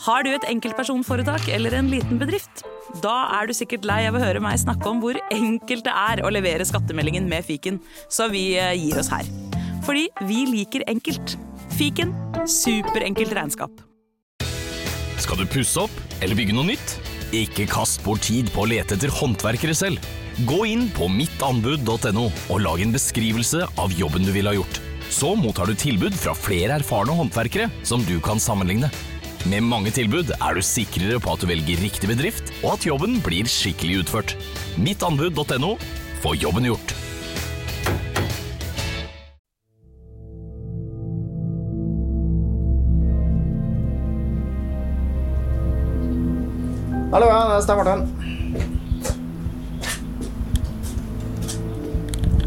Har du et enkeltpersonforetak eller en liten bedrift? Da er du sikkert lei av å høre meg snakke om hvor enkelt det er å levere skattemeldingen med fiken, så vi eh, gir oss her. Fordi vi liker enkelt. Fiken superenkelt regnskap. Skal du pusse opp eller bygge noe nytt? Ikke kast bort tid på å lete etter håndverkere selv. Gå inn på mittanbud.no og lag en beskrivelse av jobben du ville ha gjort. Så mottar du tilbud fra flere erfarne håndverkere som du kan sammenligne. Med mange tilbud er du sikrere på at du velger riktig bedrift, og at jobben blir skikkelig utført. Mittanbud.no få jobben gjort. Hallo, ja, det er Stein Martin.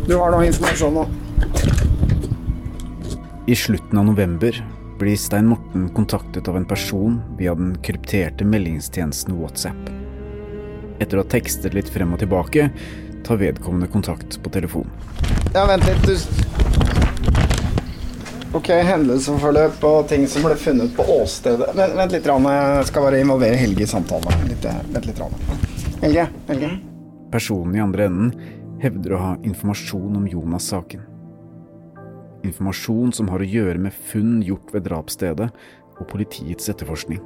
Du har noe informasjon nå. I slutten av november blir Stein Morten kontaktet av en person via den krypterte meldingstjenesten WhatsApp. Etter å ha tekstet litt frem og tilbake, tar vedkommende kontakt på telefon. Ja, vent litt, du Ok, hendelsesforløp og ting som ble funnet på åstedet. Vent, vent litt, Rane. Jeg skal bare involvere Helge i samtalen. Litt, vent litt, Rane. Helge, Helge. Personen i andre enden hevder å ha informasjon om Jonas-saken. Informasjon som har å gjøre med funn gjort ved drapsstedet og politiets etterforskning.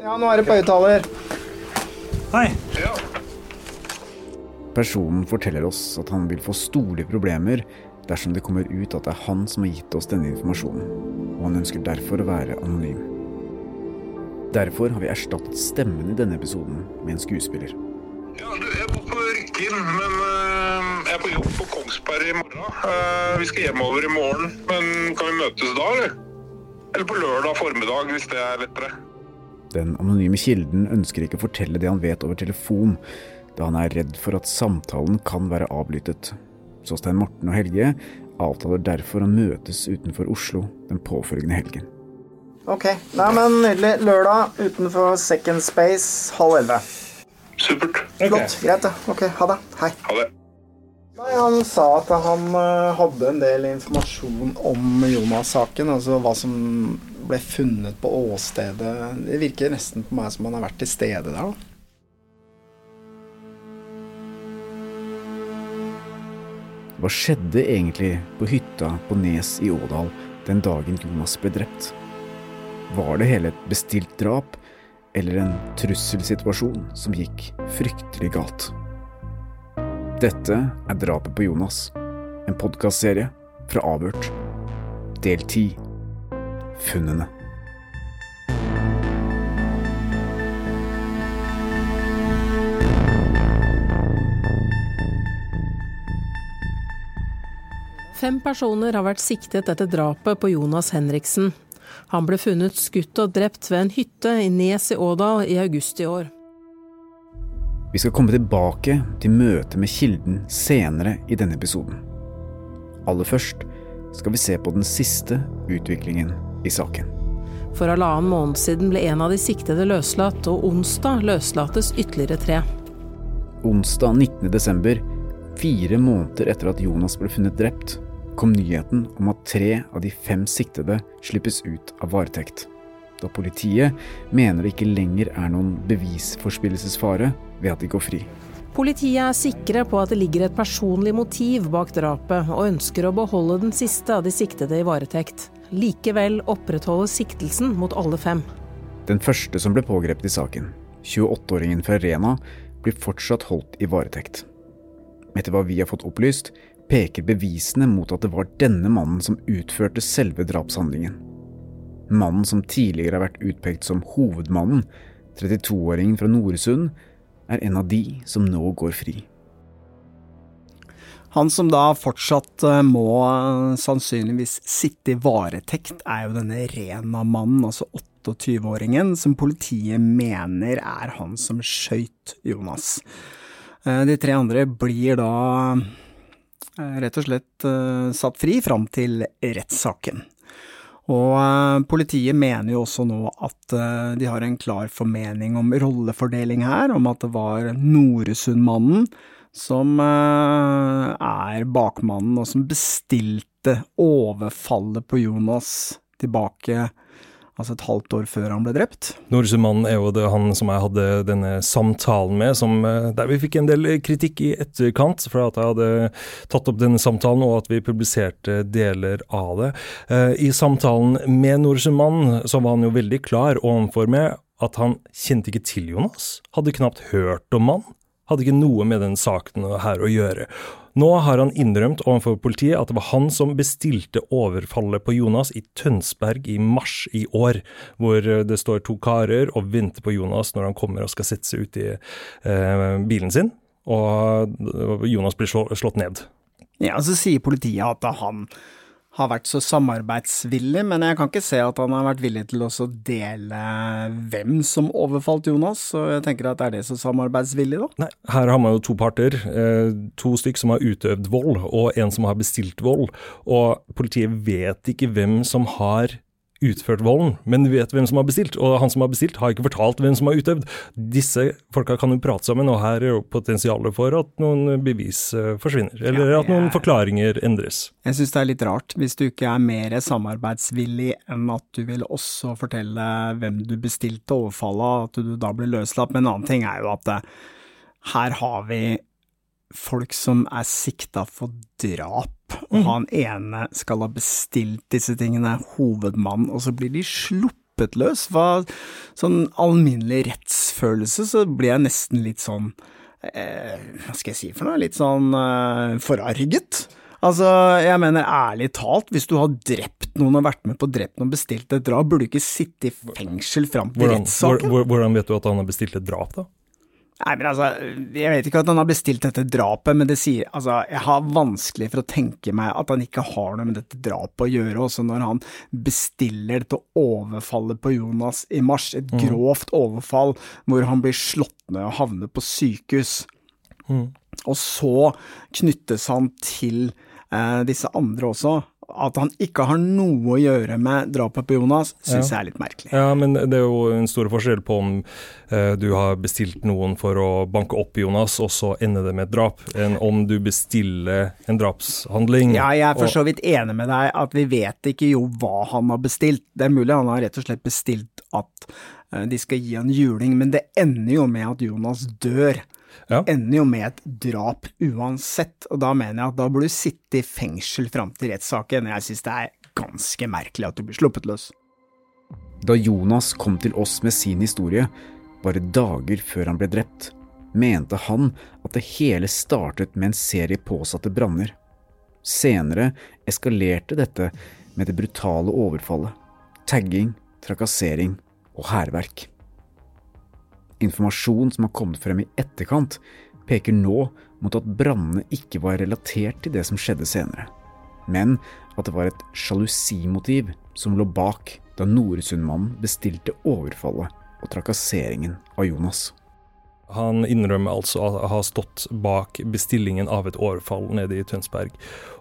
Ja, nå er det på høyttaler. Hei. Personen forteller oss at han vil få store problemer dersom det kommer ut at det er han som har gitt oss denne informasjonen, og han ønsker derfor å være anonym. Derfor har vi erstattet stemmen i denne episoden med en skuespiller. Ja, du, jeg må på Rykkinn, men øh, jeg er på jobb på Kongsberg i morgen. Eh, vi skal hjemover i morgen, men kan vi møtes da, eller? Eller på lørdag formiddag, hvis det er lettere. Den anonyme kilden ønsker ikke å fortelle det han vet over telefon, da han er redd for at samtalen kan være avlyttet. Så Stein Morten og Helge avtaler derfor å møtes utenfor Oslo den påfølgende helgen. Ok, nei, men nydelig. Lørdag utenfor Second Space, halv elleve. Supert. Flott. Greit, det. Ok, ha det. Hei. Ha det. Nei, Han sa at han eh, hadde en del informasjon om Jonas-saken. Altså hva som ble funnet på åstedet. Det virker nesten på meg som han har vært til stede der. da. Hva skjedde egentlig på hytta på Nes i Ådal den dagen Jonas ble drept? Var det hele et bestilt drap, eller en trusselsituasjon som gikk fryktelig galt? Dette er Drapet på Jonas, en podkastserie fra Avhørt. Del 10 Funnene. Fem personer har vært siktet etter drapet på Jonas Henriksen. Han ble funnet skutt og drept ved en hytte i Nes i Ådal i august i år. Vi skal komme tilbake til møtet med kilden senere i denne episoden. Aller først skal vi se på den siste utviklingen i saken. For halvannen måned siden ble en av de siktede løslatt, og onsdag løslates ytterligere tre. Onsdag 19. desember, fire måneder etter at Jonas ble funnet drept, kom nyheten om at tre av de fem siktede slippes ut av varetekt. Da politiet mener det ikke lenger er noen bevisforspillelsesfare ved at de går fri. Politiet er sikre på at det ligger et personlig motiv bak drapet, og ønsker å beholde den siste av de siktede i varetekt. Likevel opprettholdes siktelsen mot alle fem. Den første som ble pågrepet i saken, 28-åringen fra Rena, blir fortsatt holdt i varetekt. Etter hva vi har fått opplyst, peker bevisene mot at det var denne mannen som utførte selve drapshandlingen. Mannen som tidligere har vært utpekt som hovedmannen, 32-åringen fra Noresund, er en av de som nå går fri. Han som da fortsatt eh, må eh, sannsynligvis sitte i varetekt, er jo denne Rena-mannen, altså 28-åringen som politiet mener er han som skøyt Jonas. Eh, de tre andre blir da rett og slett satt fri fram til rettssaken. Og politiet mener jo også nå at de har en klar formening om rollefordeling her, om at det var Noresundmannen som er bakmannen, og som bestilte overfallet på Jonas tilbake altså et halvt år før han ble drept. Norsemannen er jo det han som jeg hadde denne samtalen med, som, eh, der vi fikk en del kritikk i etterkant for at jeg hadde tatt opp denne samtalen, og at vi publiserte deler av det. Eh, I samtalen med Norsemannen så var han jo veldig klar overfor meg at han kjente ikke til Jonas, hadde knapt hørt om han, hadde ikke noe med den saken her å gjøre. Nå har han innrømt overfor politiet at det var han som bestilte overfallet på Jonas i Tønsberg i mars i år, hvor det står to karer og venter på Jonas når han kommer og skal sette seg ut i eh, bilen sin, og Jonas blir slått ned. Ja, så sier politiet at han har vært så samarbeidsvillig, men jeg kan ikke se at han har vært villig til å dele hvem som overfalt Jonas, så jeg tenker at er det så samarbeidsvillig, da? Nei, her har man jo to parter. Eh, to stykk som har utøvd vold, og en som har bestilt vold. Og politiet vet ikke hvem som har utført volden, men vet hvem som har bestilt. Og han som har bestilt, har ikke fortalt hvem som har utøvd. Disse folka kan jo prate sammen, og her er jo potensialet for at noen bevis eh, forsvinner. Eller ja, at noen forklaringer endres. Jeg syns det er litt rart, hvis du ikke er mer samarbeidsvillig enn at du vil også fortelle hvem du bestilte overfallet, at du da blir løslatt. Men en annen ting er jo at eh, her har vi folk som er sikta for drap, og mm. han ene skal ha bestilt disse tingene, hovedmannen, og så blir de sluppet løs. Hva sånn alminnelig rettsfølelse, så blir jeg nesten litt sånn eh, Hva skal jeg si for noe? Litt sånn eh, forarget. Altså, jeg mener ærlig talt, hvis du har drept noen og vært med på å drept noen, bestilt et drap, burde du ikke sitte i fengsel fram til rettssaken? Hvordan vet du at han har bestilt et drap, da? Nei, men altså, jeg vet ikke at han har bestilt dette drapet, men det sier Altså, jeg har vanskelig for å tenke meg at han ikke har noe med dette drapet å gjøre, også når han bestiller dette overfallet på Jonas i mars, et mm. grovt overfall hvor han blir slått ned og havner på sykehus. Mm. Og så knyttes han til eh, disse andre også, at han ikke har noe å gjøre med drapet på Jonas, syns ja. jeg er litt merkelig. Ja, men det er jo en stor forskjell på om eh, du har bestilt noen for å banke opp Jonas, og så ender det med et drap, enn om du bestiller en drapshandling. Ja, jeg er for så vidt enig med deg at vi vet ikke jo hva han har bestilt. Det er mulig han har rett og slett bestilt at eh, de skal gi han juling, men det ender jo med at Jonas dør ja. ender jo med et drap uansett, og da mener jeg at da burde du sitte i fengsel fram til rettssaken. Jeg synes det er ganske merkelig at du blir sluppet løs. Da Jonas kom til oss med sin historie, bare dager før han ble drept, mente han at det hele startet med en serie påsatte branner. Senere eskalerte dette med det brutale overfallet, tagging, trakassering og hærverk. Informasjon som har kommet frem i etterkant, peker nå mot at brannene ikke var relatert til det som skjedde senere, men at det var et sjalusimotiv som lå bak da Noresundmannen bestilte overfallet og trakasseringen av Jonas. Han innrømmer altså å ha stått bak bestillingen av et overfall nede i Tønsberg.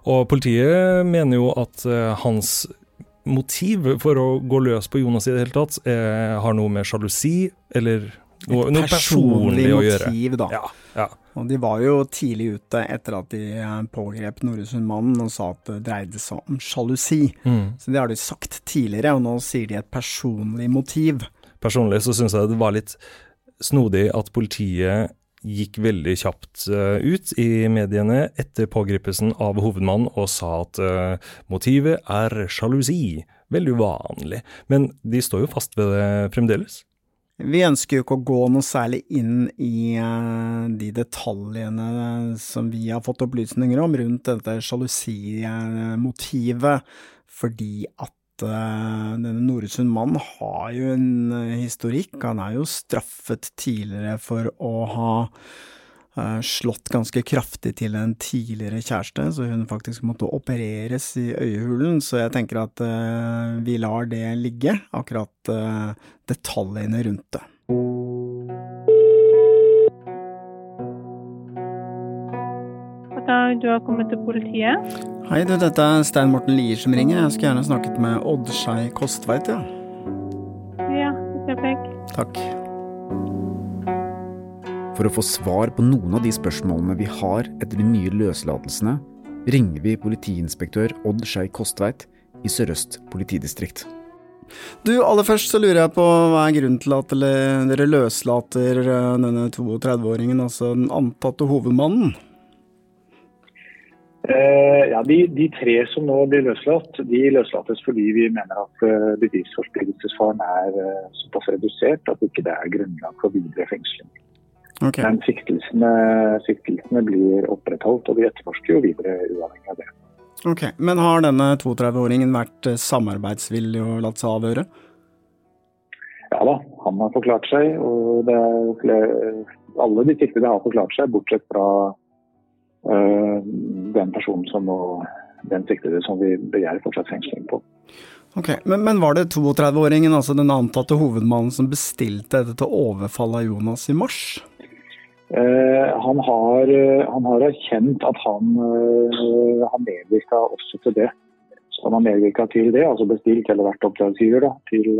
Og politiet mener jo at uh, hans motiv for å gå løs på Jonas i det hele tatt er, har noe med sjalusi eller noe, noe personlig, gjøre. Motiv, da. Ja, ja. Og de var jo tidlig ute etter at de eh, pågrep Noresundmannen og sa at det dreide seg om sjalusi. Mm. Så det har de sagt tidligere, og nå sier de et personlig motiv. Personlig så syns jeg det var litt snodig at politiet gikk veldig kjapt uh, ut i mediene etter pågripelsen av hovedmannen og sa at uh, motivet er sjalusi. Veldig uvanlig. Men de står jo fast ved det fremdeles. Vi ønsker jo ikke å gå noe særlig inn i uh, de detaljene som vi har fått opplysninger om rundt dette sjalusimotivet, fordi at uh, denne Noresund mannen har jo en historikk. Han er jo straffet tidligere for å ha eh, slått ganske kraftig til en tidligere kjæreste, så hun faktisk måtte opereres i øyehulen. Så jeg tenker at uh, vi lar det ligge, akkurat uh, detaljene rundt det. Du har kommet til politiet. Hei du, dette er Stein Morten Lier som ringer. Jeg skulle gjerne snakket med Odd Skei Kostveit, ja. Ja, et øyeblikk. Takk. For å få svar på noen av de spørsmålene vi har etter de nye løslatelsene, ringer vi politiinspektør Odd Skei Kostveit i Sør-Øst politidistrikt. Du, aller først så lurer jeg på hva er grunnen til at dere løslater eh, denne 32-åringen, altså den antatte hovedmannen? Eh, ja, de, de, tre som nå blir løslatt, de løslates fordi vi mener at uh, bevisforspillelsesfaren er uh, såpass redusert at ikke det er grunnlag for videre fengsling. Okay. Men siktelsene, siktelsene, blir opprettholdt, og vi etterforsker jo videre uavhengig av det. Ok, Men har denne 32-åringen vært samarbeidsvillig og latt seg avhøre? Ja da, han har forklart seg. Og flere, alle de siktede har forklart seg, bortsett fra øh, den personen som nå den siktede som vi begjærer fortsatt fengsling på. Ok, Men, men var det 32-åringen, altså den antatte hovedmannen, som bestilte dette overfallet av Jonas i mars? Uh, han, har, uh, han, har, erkjent at han uh, har medvirka også til det. Så han har medvirka til det, altså bestilt eller vært oppdragsgiver da, til,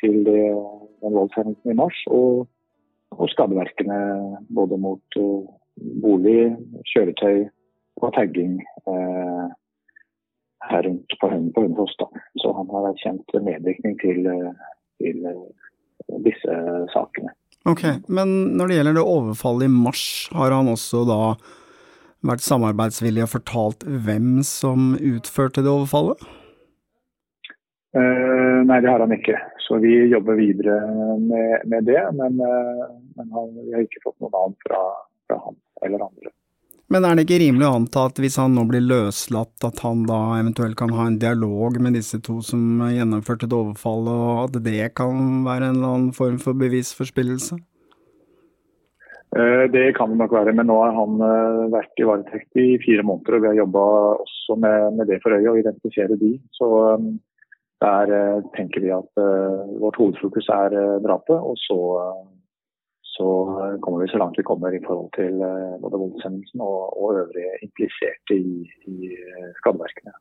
til det, den voldshendelsen i mars. Og, og skadeverkene både mot bolig, kjøretøy og tagging eh, her rundt på, på Hønefoss. Så han har erkjent medvirkning til, til disse sakene. Ok, Men når det gjelder det overfallet i mars, har han også da vært samarbeidsvillig og fortalt hvem som utførte det overfallet? Uh, nei, det har han ikke. Så vi jobber videre med, med det. Men, uh, men han, vi har ikke fått noe navn fra, fra han eller andre. Men er det ikke rimelig å anta at hvis han nå blir løslatt, at han da eventuelt kan ha en dialog med disse to som gjennomførte et overfall, og at det kan være en eller annen form for bevisforspillelse? Eh, det kan det nok være, men nå har han eh, vært i varetekt i fire måneder. og Vi har jobba også med, med, det for øye, å identifisere de. Så eh, der tenker vi at vårt hovedfokus er drapet. Og så så kommer vi så langt vi kommer i forhold til eh, både voldshendelsen og, og øvrige impliserte i, i eh, skadeverkene.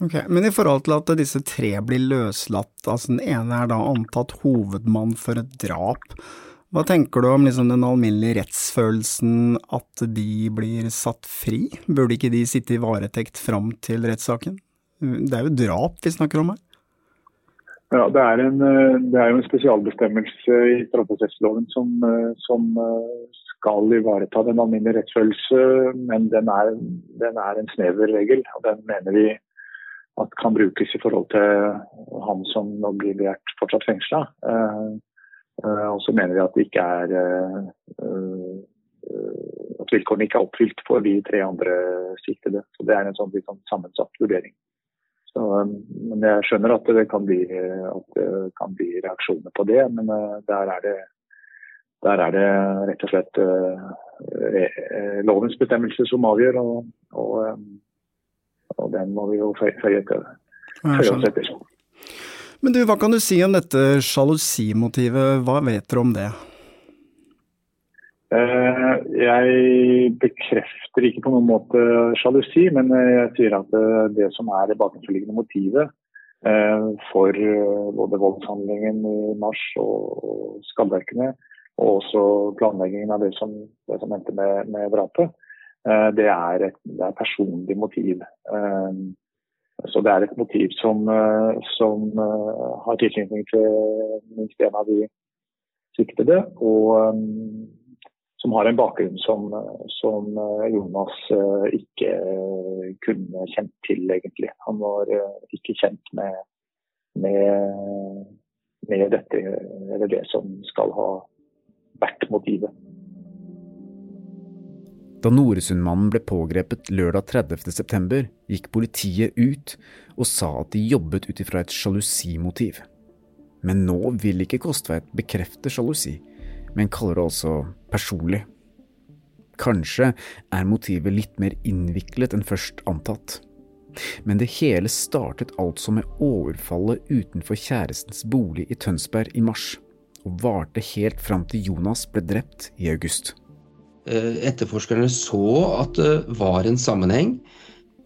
Ok, Men i forhold til at disse tre blir løslatt, altså den ene er da antatt hovedmann for et drap. Hva tenker du om liksom den alminnelige rettsfølelsen at de blir satt fri? Burde ikke de sitte i varetekt fram til rettssaken? Det er jo drap vi snakker om her? Ja, det er, en, eh, det er jo en spesialbestemmelse i straffeprosessloven som, eh, som, eh, skal ivareta den alminnelige rettsfølelse, men den er, den er, en snever regel. og Den mener vi at kan brukes i forhold til han som nå blir begjært fortsatt fengsla. Og så mener vi at ikke er at vilkårene ikke er oppfylt for de tre andre siktede. Så Det er en sånn, sånn sammensatt vurdering. Så, um, men jeg skjønner at det, kan bli, at det kan bli reaksjoner på det. Men uh, der er det, der er det rett og slett uh, lovens bestemmelse som avgjør, og, og, um, og den må vi jo føye oss etter. Men du, hva kan du si om dette sjalusimotivet, hva vet dere om det? Eh, jeg bekrefter ikke på noen måte sjalusi, men jeg sier at eh, det som er det bakenforliggende motivet eh, for både voldshandlingen i mars og skadeverkene, og også planleggingen av det som, det som endte med, med drapet, det er, et, det er personlig motiv. Så det er et motiv som, som har tilknytning til minst en av de siktede. og som har en bakgrunn som, som eh, Jonas eh, ikke eh, kunne kjent til, egentlig. Han var ikke kjent med, med, med dette, eller det som skal ha vært motivet. Da Noresundmannen ble pågrepet lørdag 30.9, gikk politiet ut og sa at de jobbet ut ifra et sjalusimotiv. Men nå vil ikke Kostveit bekrefte sjalusi, men kaller det altså personlig. Kanskje er motivet litt mer innviklet enn først antatt. Men det hele startet altså med overfallet utenfor kjærestens bolig i Tønsberg i mars, og varte helt fram til Jonas ble drept i august. Eh, etterforskerne så at det var en sammenheng.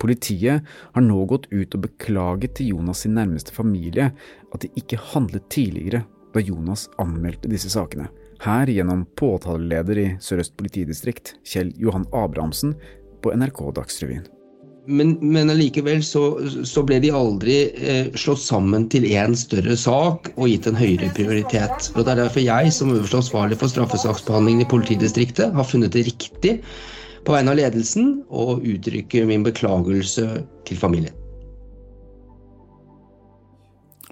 Politiet har nå gått ut og beklaget til Jonas sin nærmeste familie at de ikke handlet tidligere da Jonas anmeldte disse sakene. Her gjennom påtaleleder i Sør-Øst politidistrikt, Kjell Johan Abrahamsen, på NRK Dagsrevyen. Men, men allikevel så, så, ble de aldri eh, slått sammen til én større sak og gitt en høyere prioritet. Og Det er derfor jeg, som øverste ansvarlig for straffesaksbehandlingen i politidistriktet, har funnet det riktig på vegne av ledelsen å uttrykke min beklagelse til familien.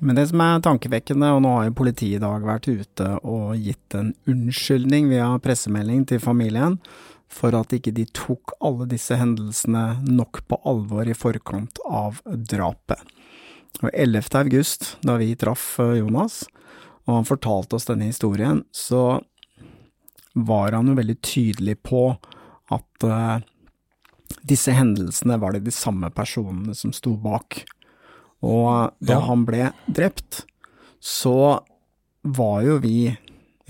Men det som er tankevekkende, og nå har jo politiet i dag vært ute og gitt en unnskyldning via pressemelding til familien for at ikke de tok alle disse hendelsene nok på alvor i forkant av drapet. Og 11. august, da vi traff eh, Jonas, og han fortalte oss denne historien, så var han jo veldig tydelig på at uh, disse hendelsene var det de samme personene som sto bak. Og da ja. han ble drept, så var jo vi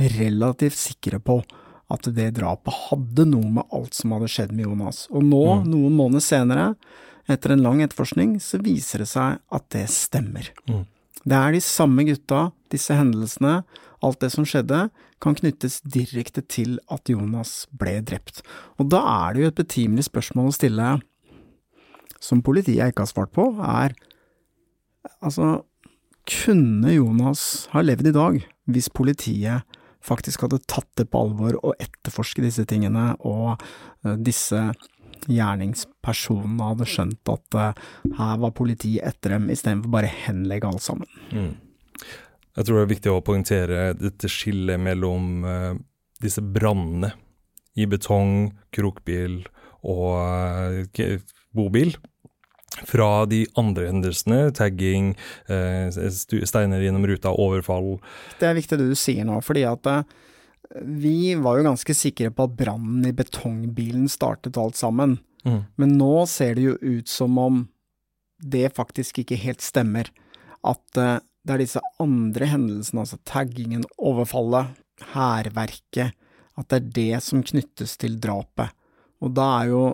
relativt sikre på at det drapet hadde noe med alt som hadde skjedd med Jonas. Og nå, mm. noen måneder senere, etter en lang etterforskning, så viser det seg at det stemmer. Mm. Det er de samme gutta, disse hendelsene, alt det som skjedde, kan knyttes direkte til at Jonas ble drept. Og da er det jo et betimelig spørsmål å stille, som politiet ikke har svart på, er Altså, kunne Jonas ha levd i dag hvis politiet faktisk hadde tatt det på alvor og etterforske disse tingene, og eh, disse gjerningspersonene hadde skjønt at uh, her var politiet etter dem, istedenfor bare henlegge alt sammen. Mm. Jeg tror det er viktig å poengtere dette skillet mellom uh, disse brannene i betong, krokbil og bobil fra de andre hendelsene, tagging, eh, steiner gjennom ruta, overfall. Det er viktig det du sier nå, fordi at eh, vi var jo ganske sikre på at brannen i betongbilen startet alt sammen. Mm. Men nå ser det jo ut som om det faktisk ikke helt stemmer. At eh, det er disse andre hendelsene, altså taggingen, overfallet, hærverket, at det er det som knyttes til drapet. Og da er jo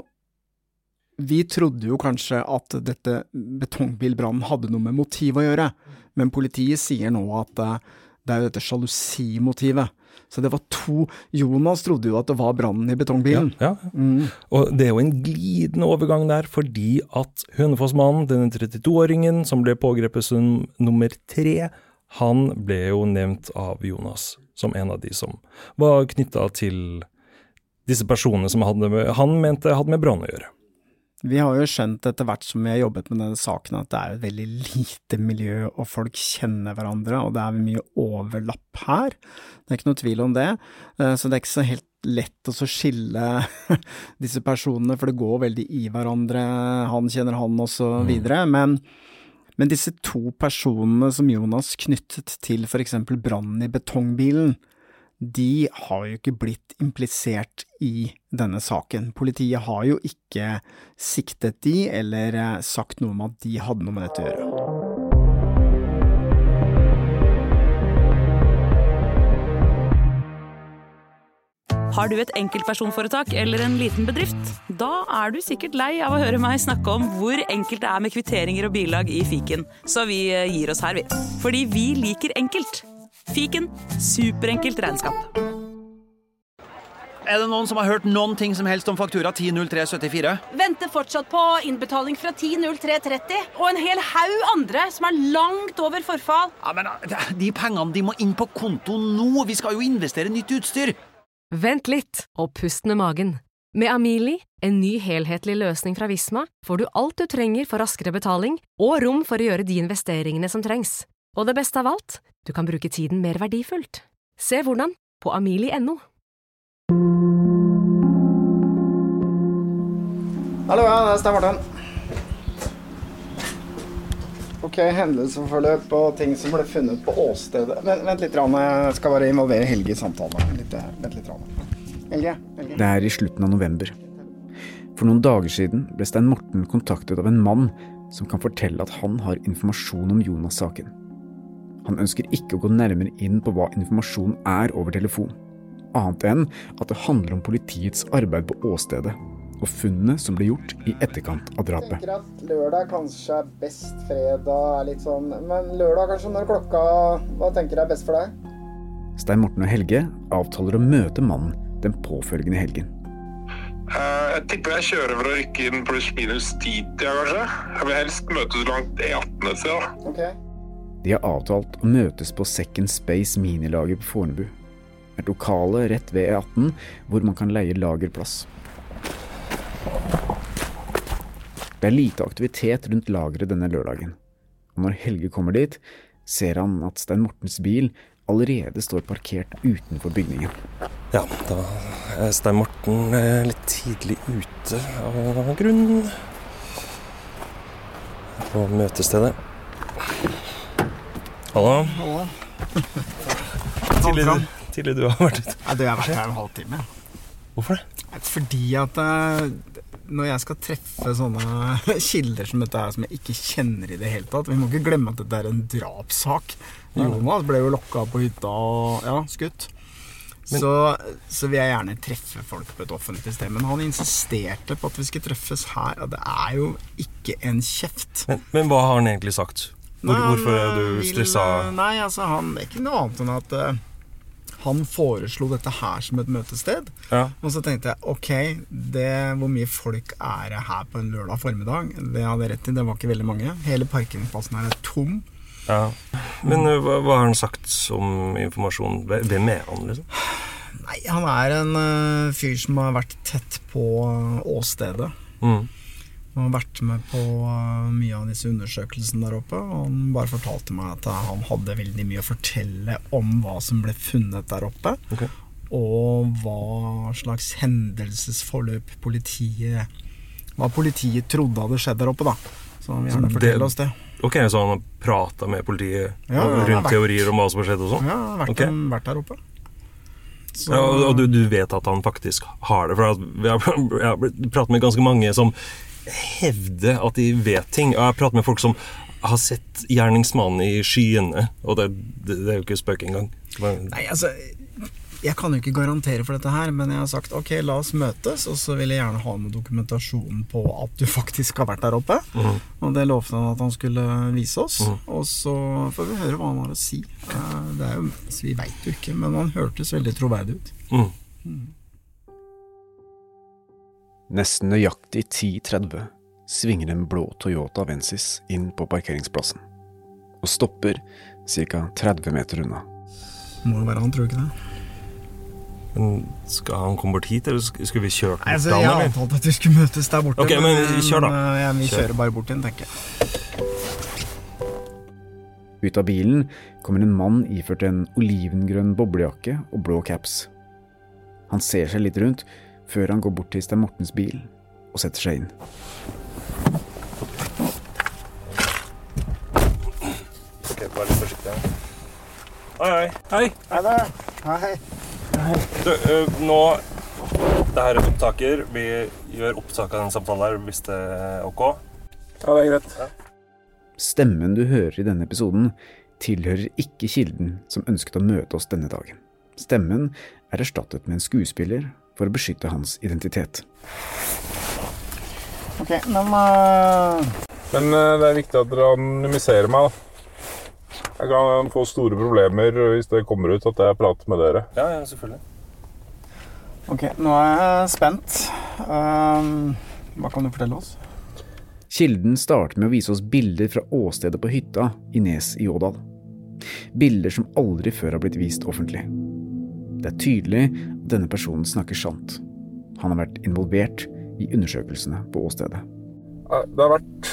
vi trodde jo kanskje at dette betongbilbrannen hadde noe med motiv å gjøre, men politiet sier nå at eh, det er jo dette sjalusimotivet. Så det var to Jonas trodde jo at det var brannen i betongbilen. Ja, ja. Mm. og det er jo en glidende overgang der, fordi at Hønefoss-mannen, denne 32-åringen som ble pågrepet som nummer tre, han ble jo nevnt av Jonas som en av de som var knytta til disse personene som hadde, han mente hadde med brann å gjøre. Vi har jo skjønt etter hvert som vi har jobbet med denne saken at det er et veldig lite miljø, og folk kjenner hverandre, og det er mye overlapp her. Det er ikke noe tvil om det. Eh, så det er ikke så helt lett å skille disse personene, for det går veldig i hverandre, han kjenner han og så mm. videre. Men, men disse to personene som Jonas knyttet til for eksempel brannen i betongbilen, de har jo ikke blitt implisert i denne saken. Politiet har jo ikke siktet de, eller eh, sagt noe om at de hadde noe med dette å gjøre. Har du et enkeltpersonforetak eller en liten bedrift? Da er du sikkert lei av å høre meg snakke om hvor enkelt det er med kvitteringer og bilag i fiken, så vi eh, gir oss her, vi. Fordi vi liker enkelt. Fiken superenkelt regnskap. Er det noen som har hørt noen ting som helst om faktura 100374? Venter fortsatt på innbetaling fra 100330 og en hel haug andre som er langt over forfall. Ja, men De pengene de må inn på konto nå! Vi skal jo investere nytt utstyr! Vent litt og pust med magen. Med Amili, en ny helhetlig løsning fra Visma, får du alt du trenger for raskere betaling og rom for å gjøre de investeringene som trengs. Og det beste av alt, du kan bruke tiden mer verdifullt. Se hvordan på amili.no. Hallo, ja, det er Stein Martin. Ok, hendelsesforløp og ting som ble funnet på åstedet. Vent, vent litt, jeg skal bare involvere Helge i samtalen. Litt, vent litt. Helge, Helge. Det er i slutten av november. For noen dager siden ble Stein Morten kontaktet av en mann som kan fortelle at han har informasjon om Jonas-saken. Han ønsker ikke å gå nærmere inn på hva informasjonen er over telefon, annet enn at det handler om politiets arbeid på åstedet og funnene som ble gjort i etterkant av drapet. Jeg tenker at lørdag kanskje er best, fredag er litt sånn Men lørdag kanskje når klokka Hva tenker du er best for deg? Stein Morten og Helge avtaler å møte mannen den påfølgende helgen. Eh, Jeg tipper jeg kjører for å rykke inn pluss-minus ti-tida, kanskje. Jeg vil helst møte så langt E18 et sted. da. Ok. De har avtalt å møtes på Second Space minilager på Fornebu. Et lokale rett ved E18 hvor man kan leie lagerplass. Det er lite aktivitet rundt lageret denne lørdagen, og når Helge kommer dit, ser han at Stein Mortens bil allerede står parkert utenfor bygningen. Ja, da er Stein Morten eh, litt tidlig ute av grunnen. På møtestedet. Hallo. Hallo. Tidlig, tidlig du har vært ute. Du, jeg har vært her en halvtime. Hvorfor det? Fordi at eh, når jeg skal treffe sånne kilder som dette her, som jeg ikke kjenner i det hele tatt Vi må ikke glemme at dette er en drapssak. Jonas ble jo lokka på hytta og ja, skutt. så, så vil jeg gjerne treffe folk på et offentlig sted. Men han insisterte på at vi skulle treffes her, og det er jo ikke en kjeft. Men, men hva har han egentlig sagt? Nei, hvorfor er du stressa? Nei, altså han er ikke noe annet enn at uh, han foreslo dette her som et møtested. Ja. Og så tenkte jeg ok, det, hvor mye folk er det her på en lørdag formiddag? Det hadde jeg rett i, det var ikke veldig mange. Hele parkeringsplassen her er tom. Ja. Men uh, hva, hva har han sagt om informasjon? Hvem er han, liksom? Nei, han er en uh, fyr som har vært tett på åstedet. Mm. Og har vært med på eh, mye av disse undersøkelsene der oppe. Og han bare fortalte meg at eh, han hadde veldig mye å fortelle om hva som ble funnet der oppe. Okay. Og hva slags hendelsesforløp politiet Hva politiet trodde hadde skjedd der oppe, da. Så han vil gjerne fortelle oss det. Ok, Så han har prata med politiet Ja, han rundt vært- teorier om hva som har skjedd og sånn? Ja, han vært, Ok. vært der oppe. Så- Ja, og du, du vet at han faktisk har det? For jeg har pratet med ganske mange som hevder at de vet ting. Og jeg har pratet med folk som har sett gjerningsmannen i skyene, og det, det, det er jo ikke spøk engang. Nei, altså Jeg kan jo ikke garantere for dette her, men jeg har sagt ok, la oss møtes, og så vil jeg gjerne ha med dokumentasjonen på at du faktisk har vært der oppe. Mm. Og det lovte han at han skulle vise oss, Mm. og så får vi høre hva han har å si. Eh, Det er jo, vi veit jo ikke, men han hørtes veldig troverdig ut. Mm. Nesten nøyaktig 10.30 svinger en blå Toyota Vensis inn på parkeringsplassen, og stopper ca. 30 meter unna. Må jo være han, tror du ikke det? Men skal han komme bort hit, eller skulle vi kjørt Nei, altså, mot jeg han, har eller? avtalt at vi skulle møtes der borte. okay, men kjør da. eh, ja, vi Kjør. kjører bare bort igjen, tenker jeg. Ut av bilen kommer en mann iført en olivengrønn boblejakke og blå caps. Han ser seg litt rundt før han går bort til Stein Mortens bil og setter seg inn. Okay, bare litt forsiktig her. Hei, hei. Hei. Hei da. Hei. Du, øh, nå Det her er opptaker. Vi gjør opptak av den samtalen her hvis det er ok. Ja, det er greit. Stemmen du hører i denne episoden, tilhører ikke kilden som ønsket å møte oss denne dagen. Stemmen er erstattet med en skuespiller for å beskytte hans identitet. Ok, men uh... Men eh, det er viktig at dere anonymiserer meg. da. Jeg kan få store problemer hvis det kommer ut at jeg prater med dere. Ja, ja, selvfølgelig. Ok, nå er jeg spent. Um, hva kan du fortelle oss? Kilden starter med å vise oss bilder fra åstedet på hytta i Nes i Ådal. Bilder som aldri før har blitt vist offentlig. Det er tydelig at denne personen snakker sant. Han har vært involvert i undersøkelsene på åstedet. Det har vært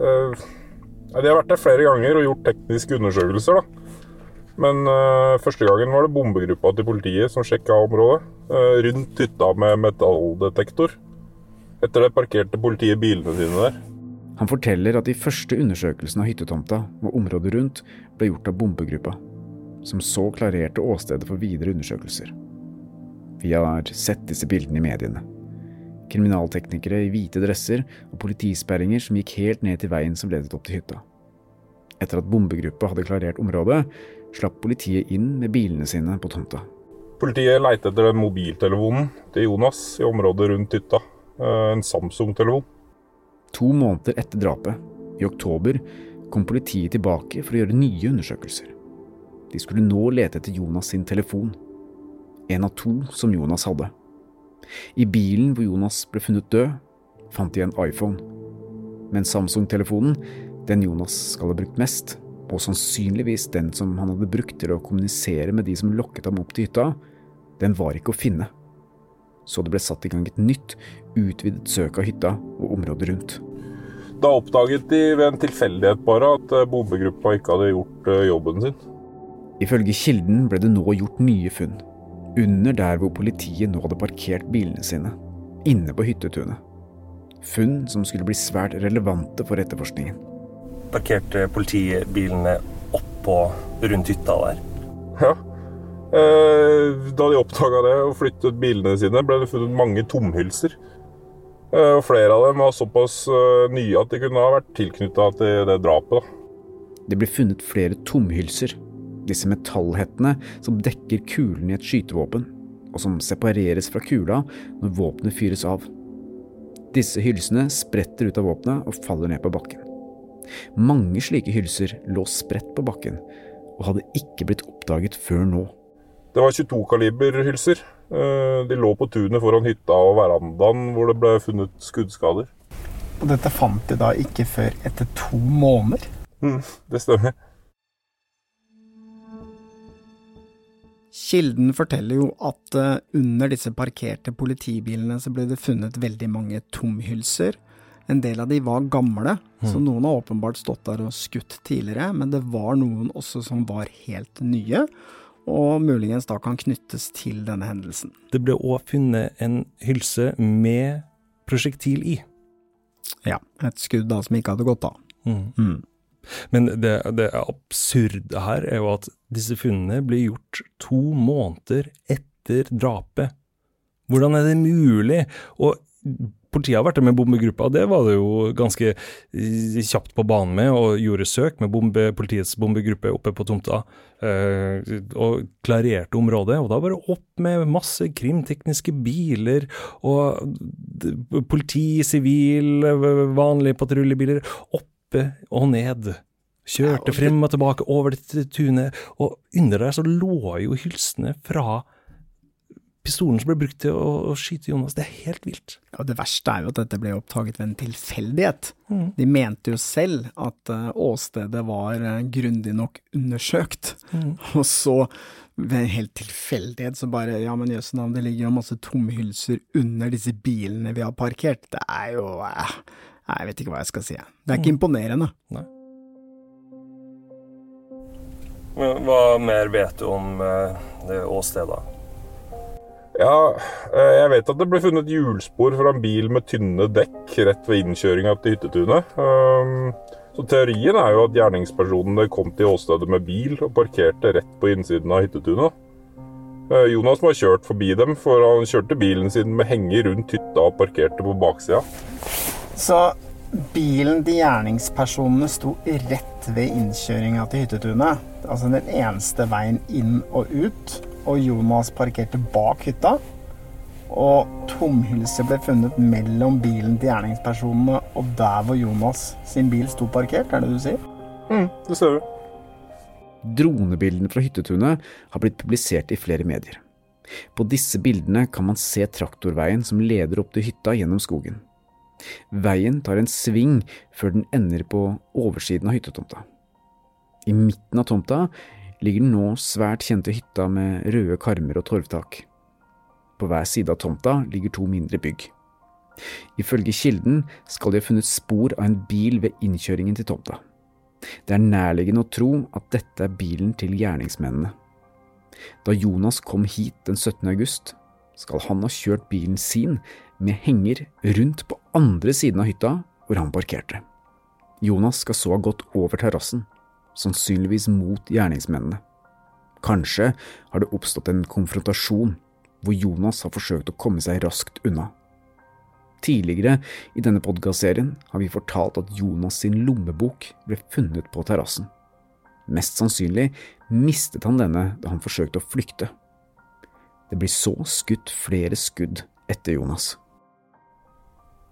eh, De har vært der flere ganger og gjort tekniske undersøkelser. da. Men eh, første gangen var det bombegruppa til politiet som sjekka området. eh, rundt hytta med metalldetektor. Etter det parkerte politiet bilene sine der. Han forteller at de første undersøkelsene av hyttetomta og området rundt ble gjort av bombegruppa, som så klarerte åstedet for videre undersøkelser. Vi har sett disse bildene i mediene. Kriminalteknikere i hvite dresser og politisperringer som gikk helt ned til veien som ledet opp til hytta. Etter at bombegruppa hadde klarert området, slapp politiet inn med bilene sine på tomta. Politiet leite etter mobiltelefonen til Jonas i området rundt hytta. Eh, En Samsung-telefon. To måneder etter drapet, i oktober, kom politiet tilbake for å gjøre nye undersøkelser. De skulle nå lete etter Jonas sin telefon. En av to som Jonas hadde. I bilen hvor Jonas ble funnet død, fant de en iPhone. Men Samsung-telefonen, den Jonas skal ha brukt mest, og sannsynligvis den som han hadde brukt til å kommunisere med de som lokket ham opp til hytta, den var ikke å finne. Så det ble satt i gang et nytt, utvidet søk av hytta og området rundt. Da oppdaget de ved en tilfeldighet bare at eh, bombegruppa ikke hadde gjort eh, jobben sin. Ifølge kilden ble det nå gjort nye funn, under der hvor politiet nå hadde parkert bilene sine, inne på hyttetunet. Funn som skulle bli svært relevante for etterforskningen. Parkerte politibilene oppå rundt hytta der. Ja. Eh, Da de oppdaga det og flyttet bilene sine, ble det funnet mange tomhylser. Eh, Og flere av dem var såpass eh, nye at de kunne ha vært tilknytta til det drapet. da. Det ble funnet flere tomhylser, disse metallhettene som dekker kulen i et skytevåpen, og som separeres fra kula når våpenet fyres av. Disse hylsene spretter ut av våpenet og faller ned på bakken. Mange slike hylser lå spredt på bakken, og hadde ikke blitt oppdaget før nå. Det var 22-kaliber-hylser. Eh, De lå på tunet foran hytta og verandaen hvor det ble funnet skuddskader. Og dette fant de da ikke før etter to måneder? Mm, det stemmer. Kilden forteller jo at eh, under disse parkerte politibilene så ble det funnet veldig mange tomhylser. En del av de var gamle, så Mm. noen har åpenbart stått der og skutt tidligere, men det var noen også som var helt nye, og muligens da kan knyttes til denne hendelsen. Det ble òg funnet en hylse med prosjektil i. Ja, et skudd da som ikke hadde gått av. Mm. Men det, det absurde her er jo at disse funnene blir gjort to måneder etter drapet. Hvordan er det mulig? Og politiet har vært der med bombegruppa, det var det jo ganske eh, kjapt på banen med, og gjorde søk med bombe, politiets bombegruppe oppe på tomta, eh, og klarerte området. Og da var det opp med masse krimtekniske biler, og politi, sivil, vanlige patruljebiler, oppe og ned. Kjørte frem og tilbake over dette tunet, og under der så lå jo hylsene fra pistolen som ble brukt til å, skyte Jonas. Det er helt vilt. Og det verste er jo at dette ble oppdaget ved en tilfeldighet. Mm. De mente jo selv at eh, åstedet var eh, grundig nok undersøkt, Mm. og så ved en helt tilfeldighet så bare ja, men jøss navn, det ligger jo masse tomhylser under disse bilene vi har parkert. Det er jo eh, Jeg vet ikke hva jeg skal si. Det er ikke Mm. imponerende. Nei. Hva mer vet du om eh, det åstedet? Ja, eh, jeg vet at det ble funnet hjulspor fra en bil med tynne dekk rett ved innkjøringa til hyttetunet. Um, Så teorien er jo at gjerningspersonene kom til åstedet med bil og parkerte rett på innsiden av hyttetunet. Eh, Jonas må ha kjørt forbi dem, for han kjørte bilen sin med henger rundt hytta og parkerte på baksida. Så bilen til gjerningspersonene sto rett ved innkjøringa til hyttetunet. Altså den eneste veien inn og ut. Og Jonas parkerte bak hytta. Og tomhylset ble funnet mellom bilen til gjerningspersonene og der hvor Jonas sin bil sto parkert, er det du sier? Mm, det ser du. Dronebildene fra hyttetunet har blitt publisert i flere medier. På disse bildene kan man se traktorveien som leder opp til hytta gjennom skogen. Veien tar en sving før den ender på oversiden av hyttetomta. I midten av tomta ligger den nå svært kjente hytta med røde karmer og torvtak. På hver side av tomta ligger to mindre bygg. Ifølge kilden skal de ha funnet spor av en bil ved innkjøringen til tomta. Det er nærliggende å tro at dette er bilen til gjerningsmennene. Da Jonas kom hit den 17. august, skal han ha kjørt bilen sin med henger rundt på andre siden av hytta hvor han parkerte. Jonas skal så ha gått over terrassen, sannsynligvis mot gjerningsmennene. Kanskje har det oppstått en konfrontasjon, hvor Jonas har forsøkt å komme seg raskt unna. Tidligere i denne podkastserien har vi fortalt at Jonas sin lommebok ble funnet på terrassen. Mest sannsynlig mistet han denne da han forsøkte å flykte. Det blir så skutt flere skudd etter Jonas.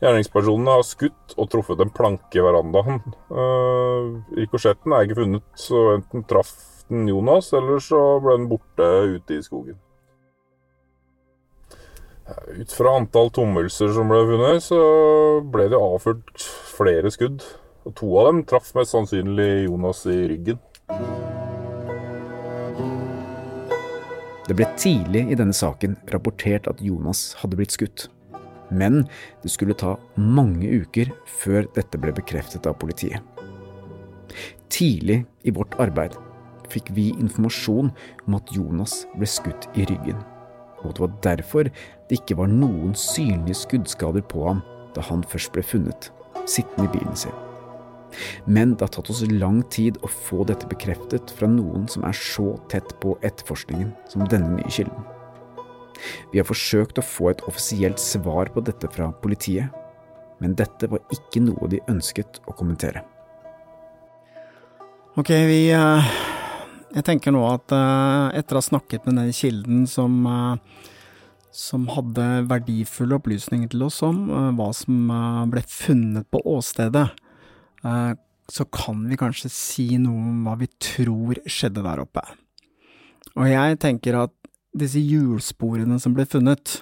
Gjerningspersonene har skutt og truffet en planke i verandaen. Uh, rikosjetten er ikke funnet, så enten traff den Jonas, eller så ble den borte ute i skogen. Ut fra antall tommelser som ble funnet, så ble det avført flere skudd. Og to av dem traff mest sannsynlig Jonas i ryggen. Det ble tidlig i denne saken rapportert at Jonas hadde blitt skutt. Men det skulle ta mange uker før dette ble bekreftet av politiet. Tidlig i vårt arbeid fikk vi informasjon om at Jonas ble skutt i ryggen, og det var derfor det ikke var noen synlige skuddskader på ham da han først ble funnet, sittende i bilen sin. Men det har tatt oss lang tid å få dette bekreftet fra noen som er så tett på etterforskningen som denne nye kilden. Vi har forsøkt å få et offisielt svar på dette fra politiet, men dette var ikke noe de ønsket å kommentere. Ok, vi uh, Jeg tenker nå at uh, etter å ha snakket med den kilden som, uh, som hadde verdifulle opplysninger til oss om hva som ble funnet på åstedet, så kan vi kanskje si noe om hva vi tror skjedde der oppe. Og jeg tenker at disse hjulsporene som ble funnet,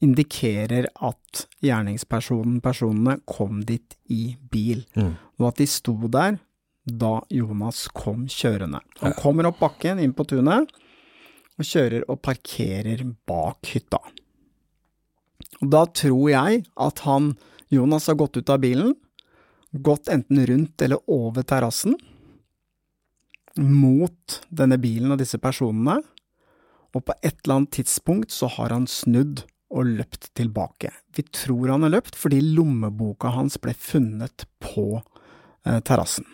indikerer at gjerningspersonen, personene, kom dit i bil, Mm. og at de sto der da Jonas kom kjørende. Han kommer opp bakken inn på tunet, og kjører og parkerer bak hytta. Og da tror jeg at han, Jonas, har gått ut av bilen, gått enten rundt eller over terrassen, mot denne bilen og disse personene, og på et eller annet tidspunkt så har han snudd og løpt tilbake. Vi tror han har løpt fordi lommeboka hans ble funnet på eh, terrassen.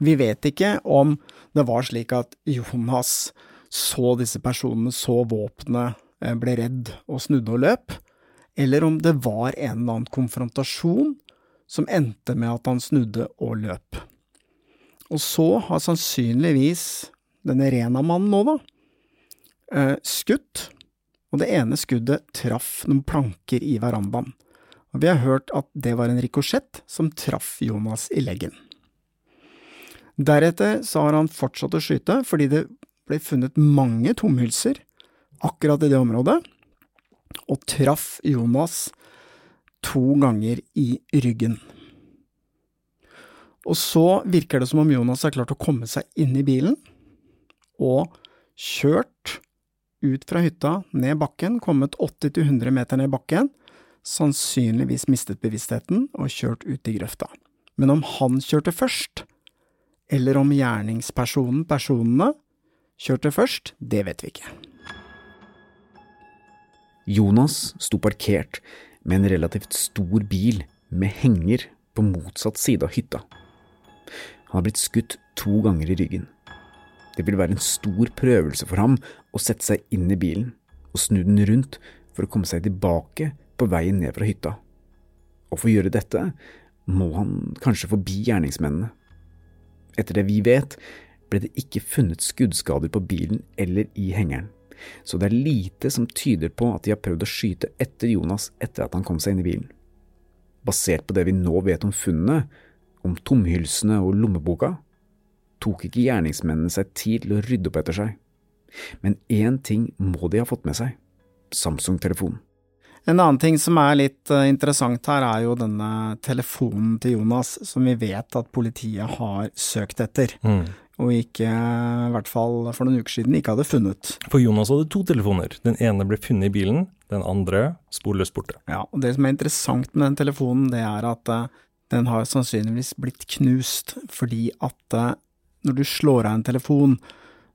Vi vet ikke om det var slik at Jonas så disse personene, så våpenet, eh, ble redd og snudde og løp, eller om det var en eller annen konfrontasjon som endte med at han snudde og løp. Og så har sannsynligvis denne Rena-mannen nå, da, eh, skutt, og det ene skuddet traff noen planker i verandaen. Og vi har hørt at det var en rikosjett som traff Jonas i leggen. Deretter så har han fortsatt å skyte, fordi det ble funnet mange tomhylser akkurat i det området, og traff Jonas to ganger i ryggen. Og så virker det som om Jonas har klart å komme seg inn i bilen, og kjørt ut fra hytta, ned bakken, kommet 80–100 meter ned bakken, sannsynligvis mistet bevisstheten og kjørt ut i grøfta. Men om han kjørte først, eller om gjerningspersonen, personene, kjørte først, det vet vi ikke. Jonas sto parkert med en relativt stor bil med henger på motsatt side av hytta. Han har blitt skutt to ganger i ryggen. Det vil være en stor prøvelse for ham å sette seg inn i bilen og snu den rundt for å komme seg tilbake på veien ned fra hytta. Og for å gjøre dette må han kanskje forbi gjerningsmennene. Etter det vi vet, ble det ikke funnet skuddskader på bilen eller i hengeren, så det er lite som tyder på at de har prøvd å skyte etter Jonas etter at han kom seg inn i bilen. Basert på det vi nå vet om funnene, om tomhylsene og lommeboka, tok ikke gjerningsmennene seg tid til å rydde opp etter seg. Men én ting må de ha fått med seg – Samsung-telefonen. En annen ting som er litt eh, interessant her, er jo denne telefonen til Jonas, som vi vet at politiet har søkt etter. Mm. Og ikke, i hvert fall for noen uker siden, ikke hadde funnet. For Jonas hadde to telefoner. Den ene ble funnet i bilen, den andre sporløst borte. Ja, og det som er interessant med den telefonen, det er at eh, den har sannsynligvis blitt knust, fordi at eh, når du slår av en telefon,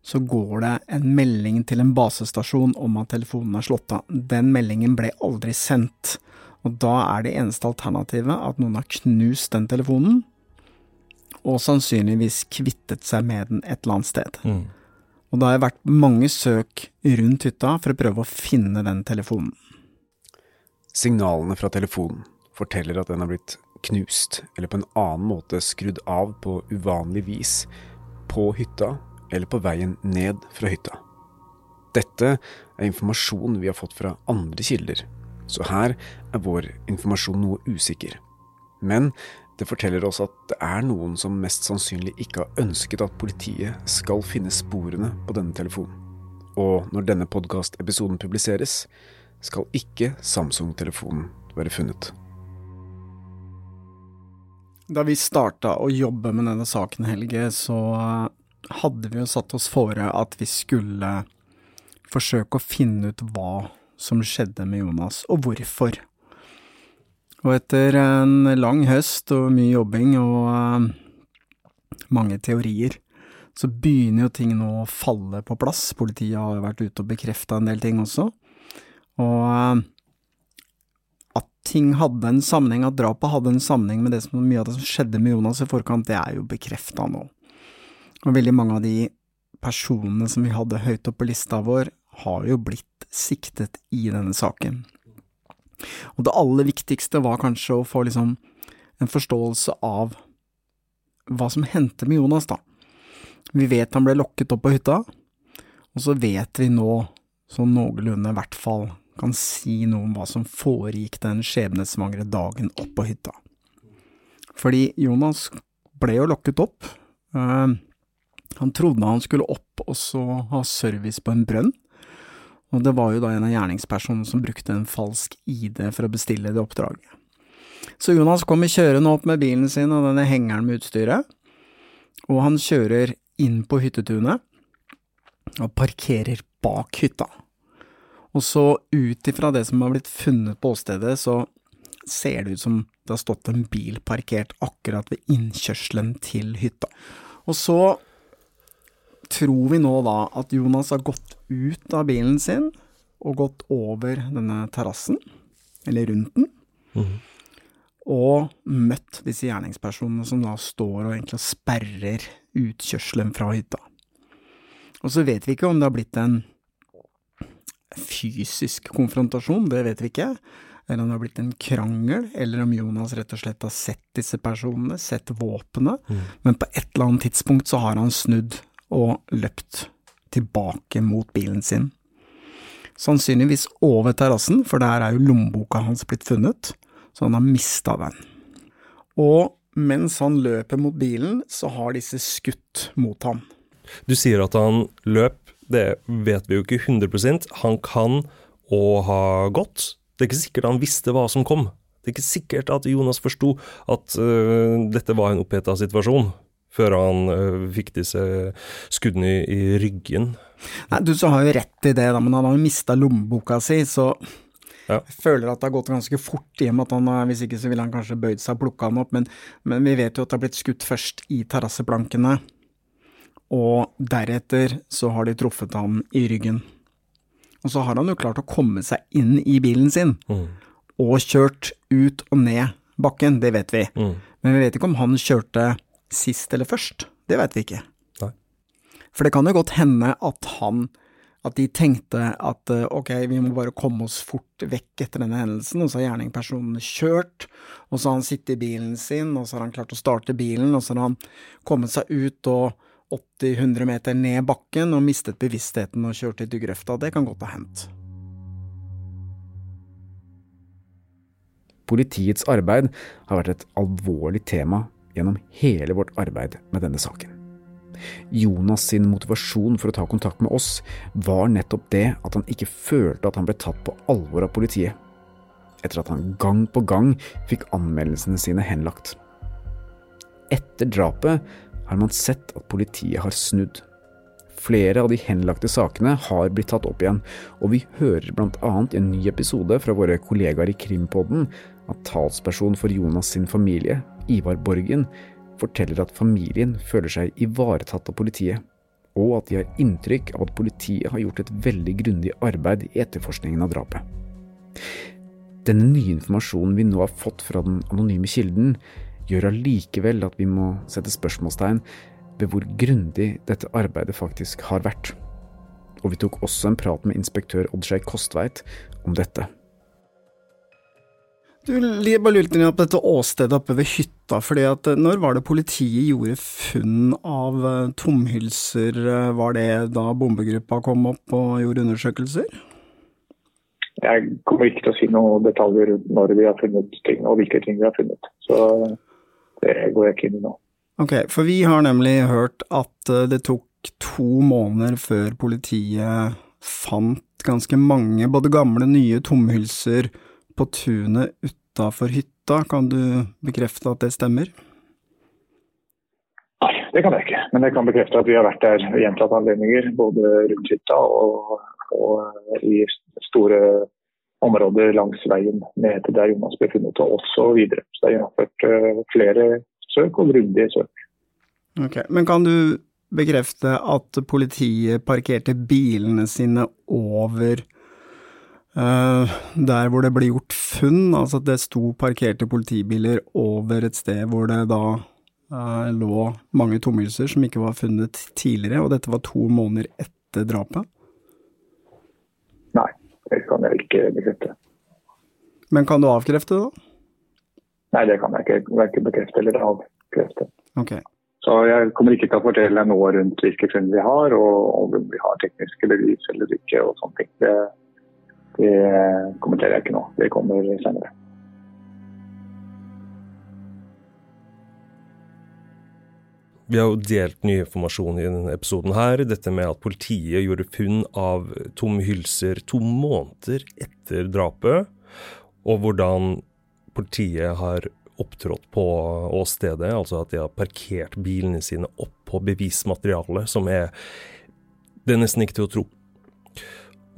så går det en melding til en basestasjon om at telefonen er slått av. Den meldingen ble aldri sendt, og da er det eneste alternativet at noen har knust den telefonen, og sannsynligvis kvittet seg med den et eller annet sted. Mm. Og da har vært mange søk rundt hytta for å prøve å finne den telefonen. Signalene fra telefonen forteller at den har blitt knust, eller på en annen måte skrudd av på uvanlig vis, på hytta eller på veien ned fra hytta. Dette er informasjon vi har fått fra andre kilder, så her er vår informasjon noe usikker. Men det forteller oss at det er noen som mest sannsynlig ikke har ønsket at politiet skal finne sporene på denne telefonen. Og når denne podkastepisoden publiseres, skal ikke Samsung-telefonen være funnet. Da vi starta å jobbe med denne saken, Helge, så hadde vi jo satt oss fore at vi skulle forsøke å finne ut hva som skjedde med Jonas, og hvorfor. Og etter en lang høst og mye jobbing og uh, mange teorier, så begynner jo ting nå å falle på plass. Politiet har jo vært ute og bekrefta en del ting også. Og at ting hadde en sammenheng, at drapet hadde en sammenheng med det som mye av det som skjedde med Jonas i forkant, det er jo bekrefta nå. Og veldig mange av de personene som vi hadde høyt oppe på lista vår, har jo blitt siktet i denne saken. Og det aller viktigste var kanskje å få liksom en forståelse av hva som hendte med Jonas, da. Vi vet han ble lokket opp på hytta, og så vet vi nå, sånn noenlunde i hvert fall, kan si noe om hva som foregikk den skjebnesvangre dagen opp på hytta. Fordi Jonas ble jo lokket opp. Uh, han trodde han skulle opp og så ha service på en brønn, og det var jo da en av gjerningspersonene som brukte en falsk ID for å bestille det oppdraget. Så Jonas kommer kjørende opp med bilen sin og denne hengeren med utstyret, og han kjører inn på hyttetunet og parkerer bak hytta. Og så ut ifra det som har blitt funnet på åstedet, så ser det ut som det har stått en bil parkert akkurat ved innkjørselen til hytta. Og så tror vi nå da at Jonas har gått ut av bilen sin og gått over denne terrassen, eller rundt den, mm. og møtt disse gjerningspersonene som da står og egentlig sperrer utkjørselen fra hytta. Og så vet vi ikke om det har blitt en fysisk konfrontasjon, det vet vi ikke. Eller om det har blitt en krangel, eller om Jonas rett og slett har sett disse personene, sett våpenet. Mm. Men på et eller annet tidspunkt så har han snudd og løpt tilbake mot bilen sin. Sannsynligvis over terrassen, for der er jo lommeboka hans blitt funnet, så han har mista den. Og mens han løper mot bilen, så har disse skutt mot ham. Du sier at han løp, det vet vi jo ikke 100 Han kan å ha gått. Det er ikke sikkert han visste hva som kom. Det er ikke sikkert at Jonas forsto at uh, dette var en oppheta situasjon, før han uh, fikk disse skuddene i, i ryggen. Nei, du så har jo rett i det, da, men han har jo mista lommeboka si, så jeg føler at det har gått ganske fort i og med at han hvis ikke så ville han kanskje bøyd seg og plukka den opp, men, men vi vet jo at det har blitt skutt først i terrasseplankene, og deretter så har de truffet ham i ryggen. Og så har han jo klart å komme seg inn i bilen sin, og kjørt ut og ned bakken, det vet vi. Men vi vet ikke om han kjørte sist eller først, det vet vi ikke. Nei. For det kan jo godt hende at han at de tenkte at eh, ok, vi må bare komme oss fort vekk etter denne hendelsen, og så har gjerningspersonen kjørt, og så har han sittet i bilen sin, og så har han klart å starte bilen, og så har han kommet seg ut og 80-100 meter ned bakken og mistet bevisstheten og kjørte ut i grøfta. Det kan godt ha hendt. Politiets arbeid har vært et alvorlig tema gjennom hele vårt arbeid med denne saken. Jonas sin motivasjon for å ta kontakt med oss var nettopp det at han ikke følte at han ble tatt på alvor av politiet, etter at han gang på gang fikk anmeldelsene sine henlagt. Etter drapet har man sett at politiet har snudd. Flere av de henlagte sakene har blitt tatt opp igjen, og vi hører annet i en ny episode fra våre kollegaer i Krimpodden at talsperson for Jonas sin familie, Ivar Borgen, forteller at familien føler seg ivaretatt av politiet, og at de har inntrykk av at politiet har gjort et veldig grundig arbeid i etterforskningen av drapet. Denne nye informasjonen vi nå har fått fra den anonyme kilden, gjør allikevel at vi må sette spørsmålstegn ved hvor grundig dette arbeidet faktisk har vært. Og vi tok også en prat med inspektør Oddskei Kostveit om dette. Du, jeg bare lurte litt på dette åstedet oppe ved hytta, fordi at eh, når var det politiet gjorde funn av eh, tomhylser? Eh, Var det da bombegruppa kom opp og gjorde undersøkelser? Jeg kommer ikke til å si noen detaljer rundt når vi har funnet ting, og hvilke ting vi har funnet. Så det går jeg ikke inn i nå. Ok, for vi har nemlig hørt at eh, det tok to måneder før politiet fant ganske mange både gamle og nye tomhylser på tunet utafor hytta. Kan du bekrefte at det stemmer? Nei, det kan jeg ikke. Men jeg kan bekrefte at vi har vært der gjentatte anledninger. Både rundt hytta og, og i store områder langs veien ned til der Jonas ble funnet, og også videre. Så det er gjennomført eh, flere søk og grundige søk. Okay. Men kan du bekrefte at politiet parkerte bilene sine over Uh, der hvor det ble gjort funn? Altså at det sto parkerte politibiler over et sted hvor det da uh, lå mange tomhylser som ikke var funnet tidligere, og dette var to måneder etter drapet? Nei, det kan jeg ikke bekrefte. Men kan du avkrefte det, da? Nei, det kan jeg ikke verken bekrefte eller avkrefte. Okay. Så jeg kommer ikke til å fortelle noe rundt hvilke funn vi har, og om vi har tekniske bevis eller ikke og sånne ting. Det, det kommenterer jeg ikke nå. Det kommer senere. Vi har jo delt ny informasjon i denne episoden her. Dette med at politiet gjorde funn av tomme hylser to måneder etter drapet. Og hvordan politiet har opptrådt på åstedet. Altså at de har parkert bilene sine oppå bevismaterialet, som er Det er nesten ikke til å tro.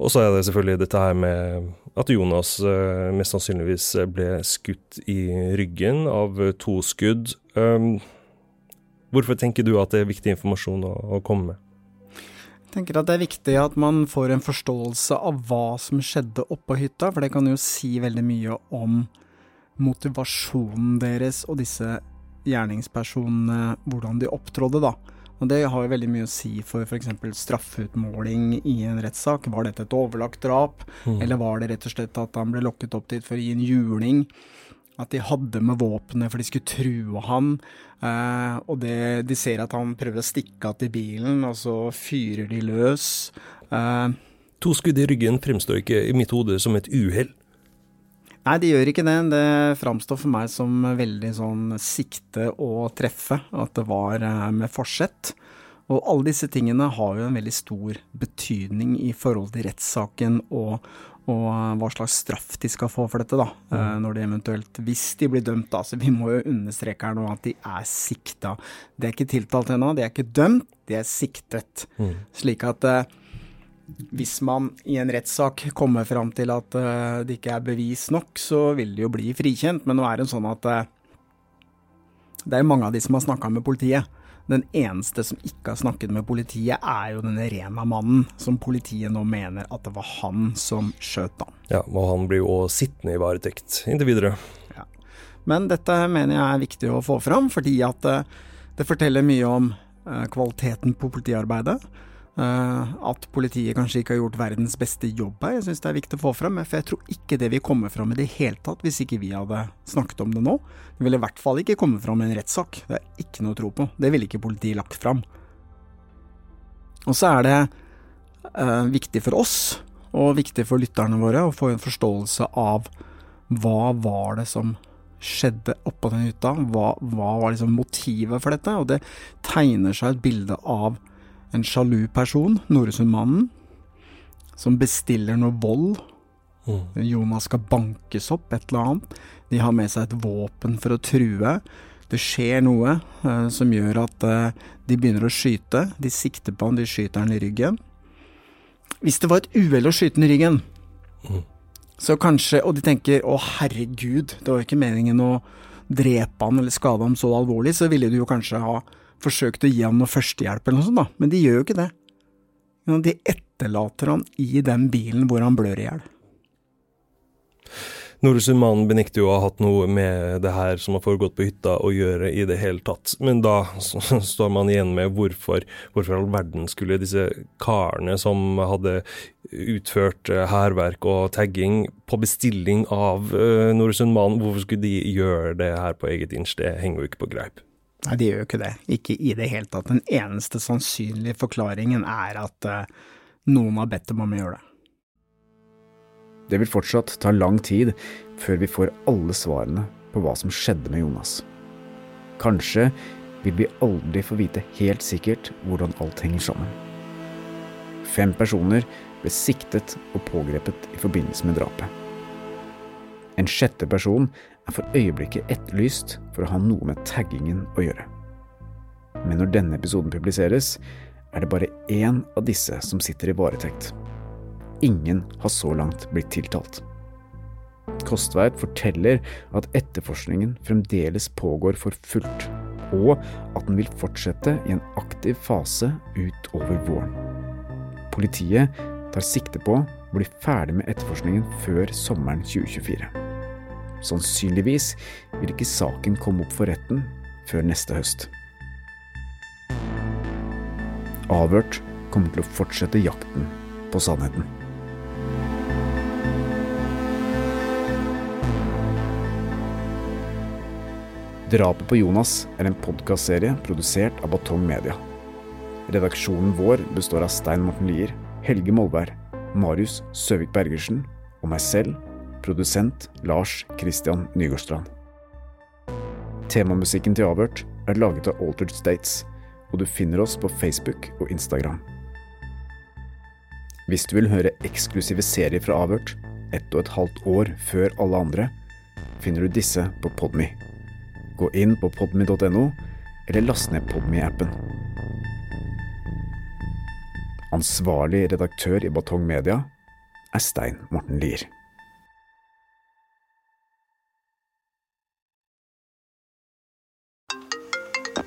Og så er det selvfølgelig dette her med at Jonas eh, mest sannsynligvis ble skutt i ryggen av to skudd. Um, Hvorfor tenker du at det er viktig informasjon å, å komme med? Jeg tenker at det er viktig at man får en forståelse av hva som skjedde oppå hytta, for det kan jo si veldig mye om motivasjonen deres og disse gjerningspersonene, hvordan de opptrådde, da. Og det har jo veldig mye å si for f.eks. straffeutmåling i en rettssak. Var dette et overlagt drap, Mm. eller var det rett og slett at han ble lokket opp dit for å gi en juling? At de hadde med våpenet for de skulle true han. Eh, og det, de ser at han prøver å stikke av til bilen, og så fyrer de løs. Eh, To skudd i ryggen fremstår ikke i mitt hode som et uhell. Nei, det gjør ikke det. Det framstår for meg som veldig sånn sikte og treffe, at det var eh, med forsett. Og alle disse tingene har jo en veldig stor betydning i forhold til rettssaken og, og hva slags straff de skal få for dette, da. Mm. Når de eventuelt, hvis de blir dømt, da. Så vi må jo understreke her nå at de er sikta. De er ikke tiltalt ennå, de er ikke dømt, de er siktet. Slik at eh, hvis man i en rettssak kommer fram til at eh, det ikke er bevis nok, så vil de jo bli frikjent. Men nå er det sånn at eh, det er mange av de som har snakka med politiet. Den eneste som ikke har snakket med politiet, er jo denne Rena-mannen, som politiet nå mener at det var han som skjøt ham. Ja, og han blir jo sittende i varetekt inntil videre. Men dette mener jeg er viktig å få fram, fordi at eh, det forteller mye om eh, kvaliteten på politiarbeidet. Eh, at politiet kanskje ikke har gjort verdens beste jobb her. Jeg syns det er viktig å få fram, for jeg tror ikke det vil komme fram i det hele tatt hvis ikke vi hadde snakket om det nå. Det ville i hvert fall ikke komme fram i en rettssak. Det er ikke noe å tro på. Det ville ikke politiet lagt fram. Og så er det eh, viktig for oss, og viktig for lytterne våre, å få en forståelse av hva var det som skjedde oppå den hytta? Hva, hva var liksom motivet for dette? Og det tegner seg et bilde av en sjalu person, Noresundmannen, som bestiller noe vold. Jonas skal bankes opp, et eller annet. De har med seg et våpen for å true. Det skjer noe eh, som gjør at eh, de begynner å skyte. De sikter på han, de skyter han i ryggen. Hvis det var et uhell å skyte han i ryggen, så kanskje Og de tenker å herregud, det var jo ikke meningen å drepe han eller skade ham så alvorlig, så ville du jo kanskje ha forsøkt å gi ham noe førstehjelp eller noe sånt, da. Men de gjør jo ikke det. De etterlater han i den bilen hvor han blør i hjel. Noresundmannen benekter jo å ha hatt noe med det her som har foregått på hytta å gjøre i det hele tatt. Men da står man igjen med hvorfor, hvorfor all verden skulle disse karene som hadde utført eh, hærverk og tagging på bestilling av uh, Noresundmannen, hvorfor skulle de gjøre det her på eget inch? Det henger jo ikke på greip. Nei, de gjør jo ikke det. Ikke i det hele tatt. Den eneste sannsynlige forklaringen er at uh, noen har bedt dem om å gjøre det. Det vil fortsatt ta lang tid før vi får alle svarene på hva som skjedde med Jonas. Kanskje vil vi aldri få vite helt sikkert hvordan alt henger sammen. Fem personer ble siktet og pågrepet i forbindelse med drapet. En sjette person er for øyeblikket etterlyst for å ha noe med taggingen å gjøre. Men når denne episoden publiseres, er det bare én av disse som sitter i varetekt. Ingen har så langt blitt tiltalt. Kostveit forteller at etterforskningen fremdeles pågår for fullt, og at den vil fortsette i en aktiv fase utover våren. Politiet tar sikte på å bli ferdig med etterforskningen før sommeren 2024. Sannsynligvis vil ikke saken komme opp for retten før neste høst. Avhørt kommer til å fortsette jakten på sannheten. Drapet på Jonas er en podkastserie produsert av Batong Media. Redaksjonen vår består av Stein Morten Lier, Helge Molberg, Marius Søvik Bergersen og meg selv, produsent Lars Christian Nygårdstrand. Temamusikken til Avhørt er laget av Altered States, og du finner oss på Facebook og Instagram. Hvis du vil høre eksklusive serier fra Avhørt, ett og et halvt år før alle andre, finner du disse på Podme. Gå inn på podme.no, eller last ned Podme-appen. Ansvarlig redaktør i Batong Media er Stein Morten Lier.